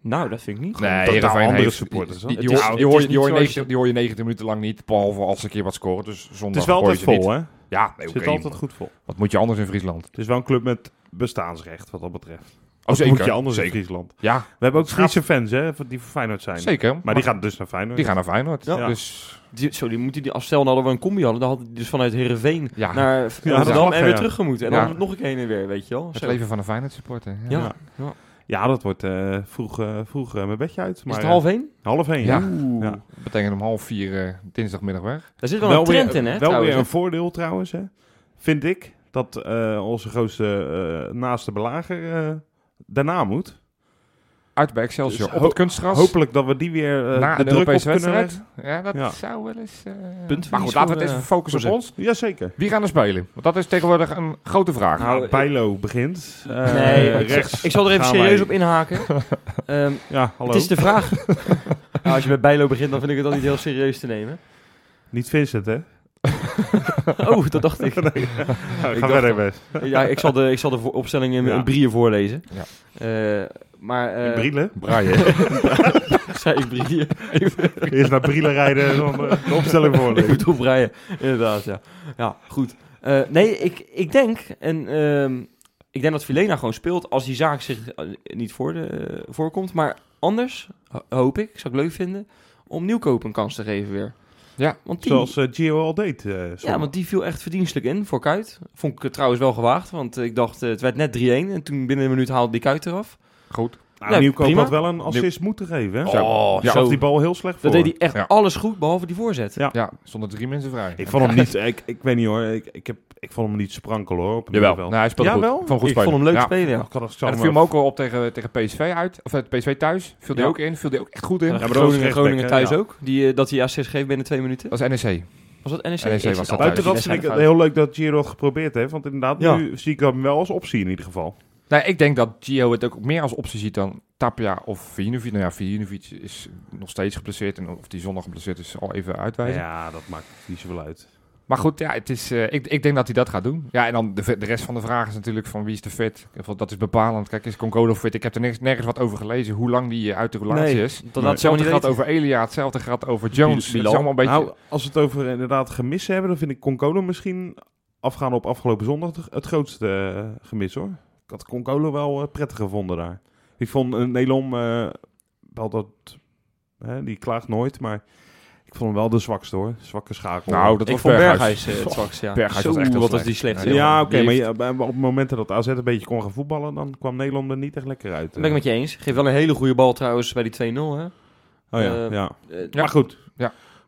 Nou, dat vind ik niet. Nee, Heerenveen andere heeft- supporters, Die, hoor. die, hoor- die je- die hoor je niet 90 die hoor je 90 minuten lang niet, behalve als ze een keer wat scoren. Dus zondag het is wel altijd niet. vol, hè? Ja, nee, zit altijd maar goed vol. Wat moet je anders in Friesland? Het is wel een club met bestaansrecht, wat dat betreft. Oh, Wat moet je anders in zeker. Friesland? Ja, We hebben ook Friese fans, hè, die voor Feyenoord zijn. zeker. Maar die gaan dus naar Feyenoord. die gaan naar Feyenoord. Ja. Dus Die, zo, die moeten die afstel hadden we een combi hadden. Dan hadden die dus vanuit Heerenveen ja, naar Amsterdam en weer ja. terug gemoeten. En Ja. dan nog een keer heen en weer, weet je wel. het Zo. leven van een Feyenoord supporter. Ja. Ja. ja. Ja, dat wordt eh, vroeg, eh, vroeg eh, mijn bedje uit. Maar, Is het half één? half één, Ja. ja. Oeh. Ja. Dat betekent om half vier eh, dinsdagmiddag weg. Daar zit wel, een trend in, hè? Wel trouwens, weer een voordeel trouwens, hè. Vind ik, dat eh, onze grootste eh, naaste belager eh, daarna moet. Uit bij Excelsior Dus op het kunstgras. Hopelijk dat we die weer eh, na de druk op Europese kunnen wedstrijd. Ja, dat Ja. zou wel eens... eh, Puntverlies maar goed, laten we het eens eh, focussen op ons. Jazeker. Wie gaan er spelen? Want dat is tegenwoordig een grote vraag. Nou, Nou, Bijlo begint. Eh, Nee, rechts. ik zal er even serieus wij- op inhaken. Ehm, Ja, hallo. het is de vraag. Nou, als je met Bijlo begint, dan vind ik het dan niet heel serieus te nemen. Niet Vincent, hè? Oh, dat dacht ik. Ik ga verder, best. Ja, ik zal de, ik zal de opstelling in, Ja. brieën voorlezen. Ja. Eh, maar... eh, Brielen. Braaien. zei ik? Eerst naar Brielen rijden en dan eh, de opstelling ik voorlezen. bedoel breien, inderdaad, ja. Ja, goed. Eh, nee, ik, ik denk, en ehm, ik denk dat Vilena gewoon speelt als die zaak zich niet voor de, voorkomt. Maar anders, ho- hoop ik, zou ik leuk vinden, om Nieuwkoop een kans te geven weer. Ja, want die, Zoals eh, Gio al deed. eh, ja, want die viel echt verdienstelijk in voor Kuit. Vond ik het trouwens wel gewaagd, want eh, ik dacht, het werd net 3-1. En toen binnen een minuut haalde die Kuit eraf. goed. Nou, Ja, Nieuwkoop prima. had wel een assist moeten geven. Hè? Oh, ja, zo. die bal heel slecht voor. Dat deed hij echt Ja. alles goed, behalve die voorzet. Ja. Ja, stonden drie mensen vrij. Ik vond hem niet, ik, ik weet niet hoor, ik, ik, heb, ik vond hem niet sprankelen hoor. Op Jawel. Nou, hij speelde Ja, goed. wel? Vond hem goed ik vond hem leuk Ja. spelen, ja. Dat viel hem ook al op tegen, tegen PSV uit. Of eh, PSV thuis. Viel hij Ja. ook in. Viel hij ook echt goed in. Ja, Groningen, Groningen thuis ja. ook. Die, eh, dat hij assist geeft binnen twee minuten. Dat was NEC. Was dat NEC? NEC was dat Buiten dat vind ik heel leuk dat Giro geprobeerd heeft. Want inderdaad, Ja. nu zie ik hem wel als optie in ieder geval. Nou, ik denk dat Gio het ook meer als optie ziet dan Tapia of Vijinovic. Nou ja, Vijinovic is nog steeds geblesseerd. En of die zondag geblesseerd is, al even uitwijzen. Ja, dat maakt niet zoveel uit. Maar goed, ja, het is, eh, ik, ik denk dat hij dat gaat doen. Ja, en dan de, de rest van de vraag is natuurlijk van wie is de fit. Dat is bepalend. Kijk, is Concolo fit? Ik heb er nergens, nergens wat over gelezen hoe lang die eh, uit de relatie Nee, is. dat Hetzelfde niet gaat over Elia, hetzelfde gaat over Jones. Het is Bilal. allemaal een beetje... Nou, als we het over inderdaad gemissen hebben, dan vind ik Concolo misschien afgaan op afgelopen zondag het- grootste eh, gemis hoor. Ik had Concolo wel eh, prettig gevonden daar. Ik vond uh, Nelom eh, wel dat, hè, die klaagt nooit, maar ik vond hem wel de zwakste hoor. Zwakke schakel. nou, dat ik was vond Berghuis. Berghuis eh, het zwakste, ja. Berghuis was echt heel wat was die slecht. Joh. ja, oké, maar ja, op momenten dat AZ een beetje kon gaan voetballen, dan kwam Nederland er niet echt lekker uit. Dat ben ik met je eens. Geef wel een hele goede bal trouwens bij die 2-0, hè. Oh ja, eh, ja. Eh, Ja. Maar goed,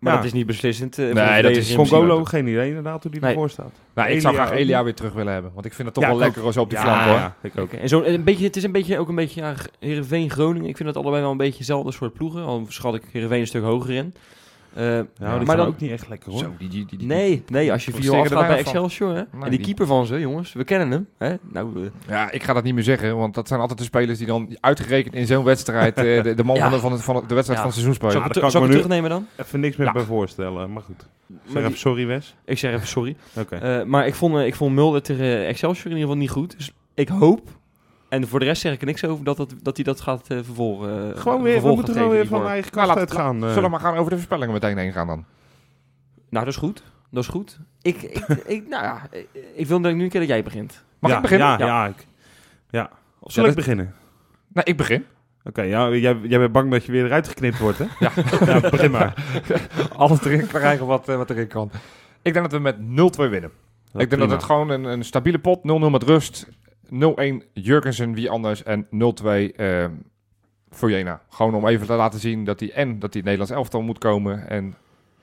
Maar Ja. dat is niet beslissend. eh, Nee, dat is. Concolo, geen idee inderdaad hoe die Nee. ervoor staat. Nou, ik zou graag Elia weer terug willen hebben. Want ik vind het toch Ja, wel lekker als op die ja, flank hoor. Ja, ik ook. En zo, een beetje, het is een beetje, ook een beetje ja, Heerenveen, Groningen. Ik vind dat allebei wel een beetje hetzelfde soort ploegen. Al schat ik Heerenveen een stuk hoger in. Eh, Ja, die maar dan, ook niet echt lekker hoor. Zo, die, die, die, die- nee, nee, als je Wat 4 steken afgaat er bij nou? Excelsior, hè. Nee, en die die- keeper van ze, jongens, we kennen hem. Hè? Nou, Ja, ik ga dat niet meer zeggen, want dat zijn altijd de spelers die dan uitgerekend in zo'n wedstrijd eh, de, de man Ja. van, de, van, de, van de wedstrijd Ja. van het seizoen spelen. zal ik, dat het, terugnemen dan? Even niks meer Ja. bij voorstellen, maar goed. Zeg Maar even sorry Wes. ik zeg even sorry. Oké. Eh, maar ik vond, ik vond Mulder tegen Excelsior in ieder geval niet goed. Dus ik hoop, en voor de rest zeg ik er niks over, dat, dat, dat hij dat gaat eh, vervolgen. eh, Gewoon weer, we moeten gewoon weer van hiervoor. eigen Nou, kracht laat- uitgaan. eh. Zullen we maar gaan over de voorspellingen meteen heen gaan dan? Nou, dat is goed. Dat is goed. Ik, ik, ik, nou ja, ik, ik wil nu een keer dat jij begint. Mag ja, ik beginnen? Ja, Ja. ja. ik, ja. Of Ja, zal ik dat- beginnen? Nee, ik begin. Oké, ja, jij, jij bent bang dat je weer eruit geknipt wordt, hè? Ja. begin maar. Alles erin krijgen wat, wat erin kan. Ik denk dat we met 0-2 winnen. ik denk dat het gewoon een, een stabiele pot, 0-0 met rust. 0-1 Jurgensen, wie anders. En 0-2 eh Fojena. Gewoon om even te laten zien dat hij en dat hij het Nederlands elftal moet komen. En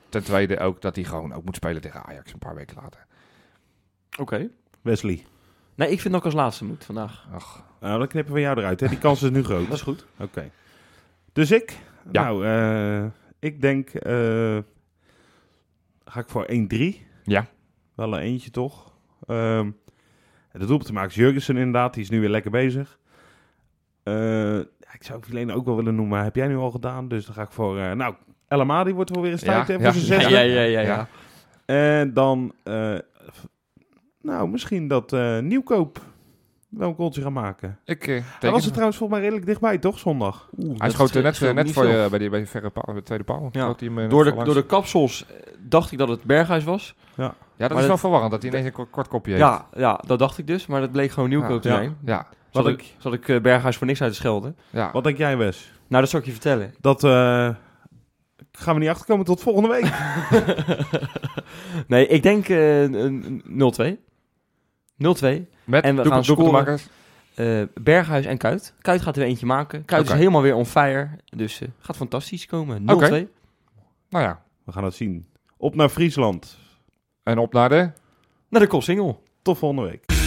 ten tweede ook dat hij gewoon ook moet spelen tegen Ajax een paar weken later. Oké. Wesley. Nee, ik vind dat ik als laatste moet vandaag. Ach, Nou, dan knippen we jou eruit, hè? Die kans is nu groot. Dat is goed. Oké. Dus ik? Ja. Nou, eh, ik denk... eh, ga ik voor 1-3. Ja. Wel een eentje, toch? Ehm de doelpunt te maken is Jurgensen inderdaad. Die is nu weer lekker bezig. Eh, ja, ik zou Vilene ook wel willen noemen, maar heb jij nu al gedaan. Dus dan ga ik voor... eh, nou, El Amadi wordt wel weer eens Ja, tijd hè, voor ja. zijn Ja, zesde. ja, ja, ja. ja. Ja. En dan... eh, nou, misschien dat eh, Nieuwkoop wel een goaltje gaan maken. ik eh, Hij was er trouwens volgens mij redelijk dichtbij, toch? Zondag. Hij dat schoot er net, scheelt eh, net voor je bij die, bij die verre paal, bij de tweede paal. Ja. Hij hem, eh, net Door de, door de kapsels eh, dacht ik dat het Berghuis was. Ja, dat Maar is dat- wel verwarrend dat hij ineens een kort, kopje heeft. Ja, ja, dat dacht ik dus. Maar dat bleek gewoon Nieuwkoop te Ja. zijn. Ja, Zat Wat ik, zat ik eh, Berghuis voor niks uit te schelden. ja. Wat denk jij, Wes? Nou, dat zal ik je vertellen. Dat eh, gaan we niet achterkomen tot volgende week. nee, ik denk eh, een 0-2. 0-2. Met En we gaan scoren. Eh, Berghuis en Kuit. Kuit gaat er eentje maken. Kuit is helemaal weer on fire. Dus eh, gaat fantastisch komen. 0-2. Oké. Nou ja, We gaan het zien. Op naar Friesland. en op naar de... Naar de Koolsingel. Tot volgende week.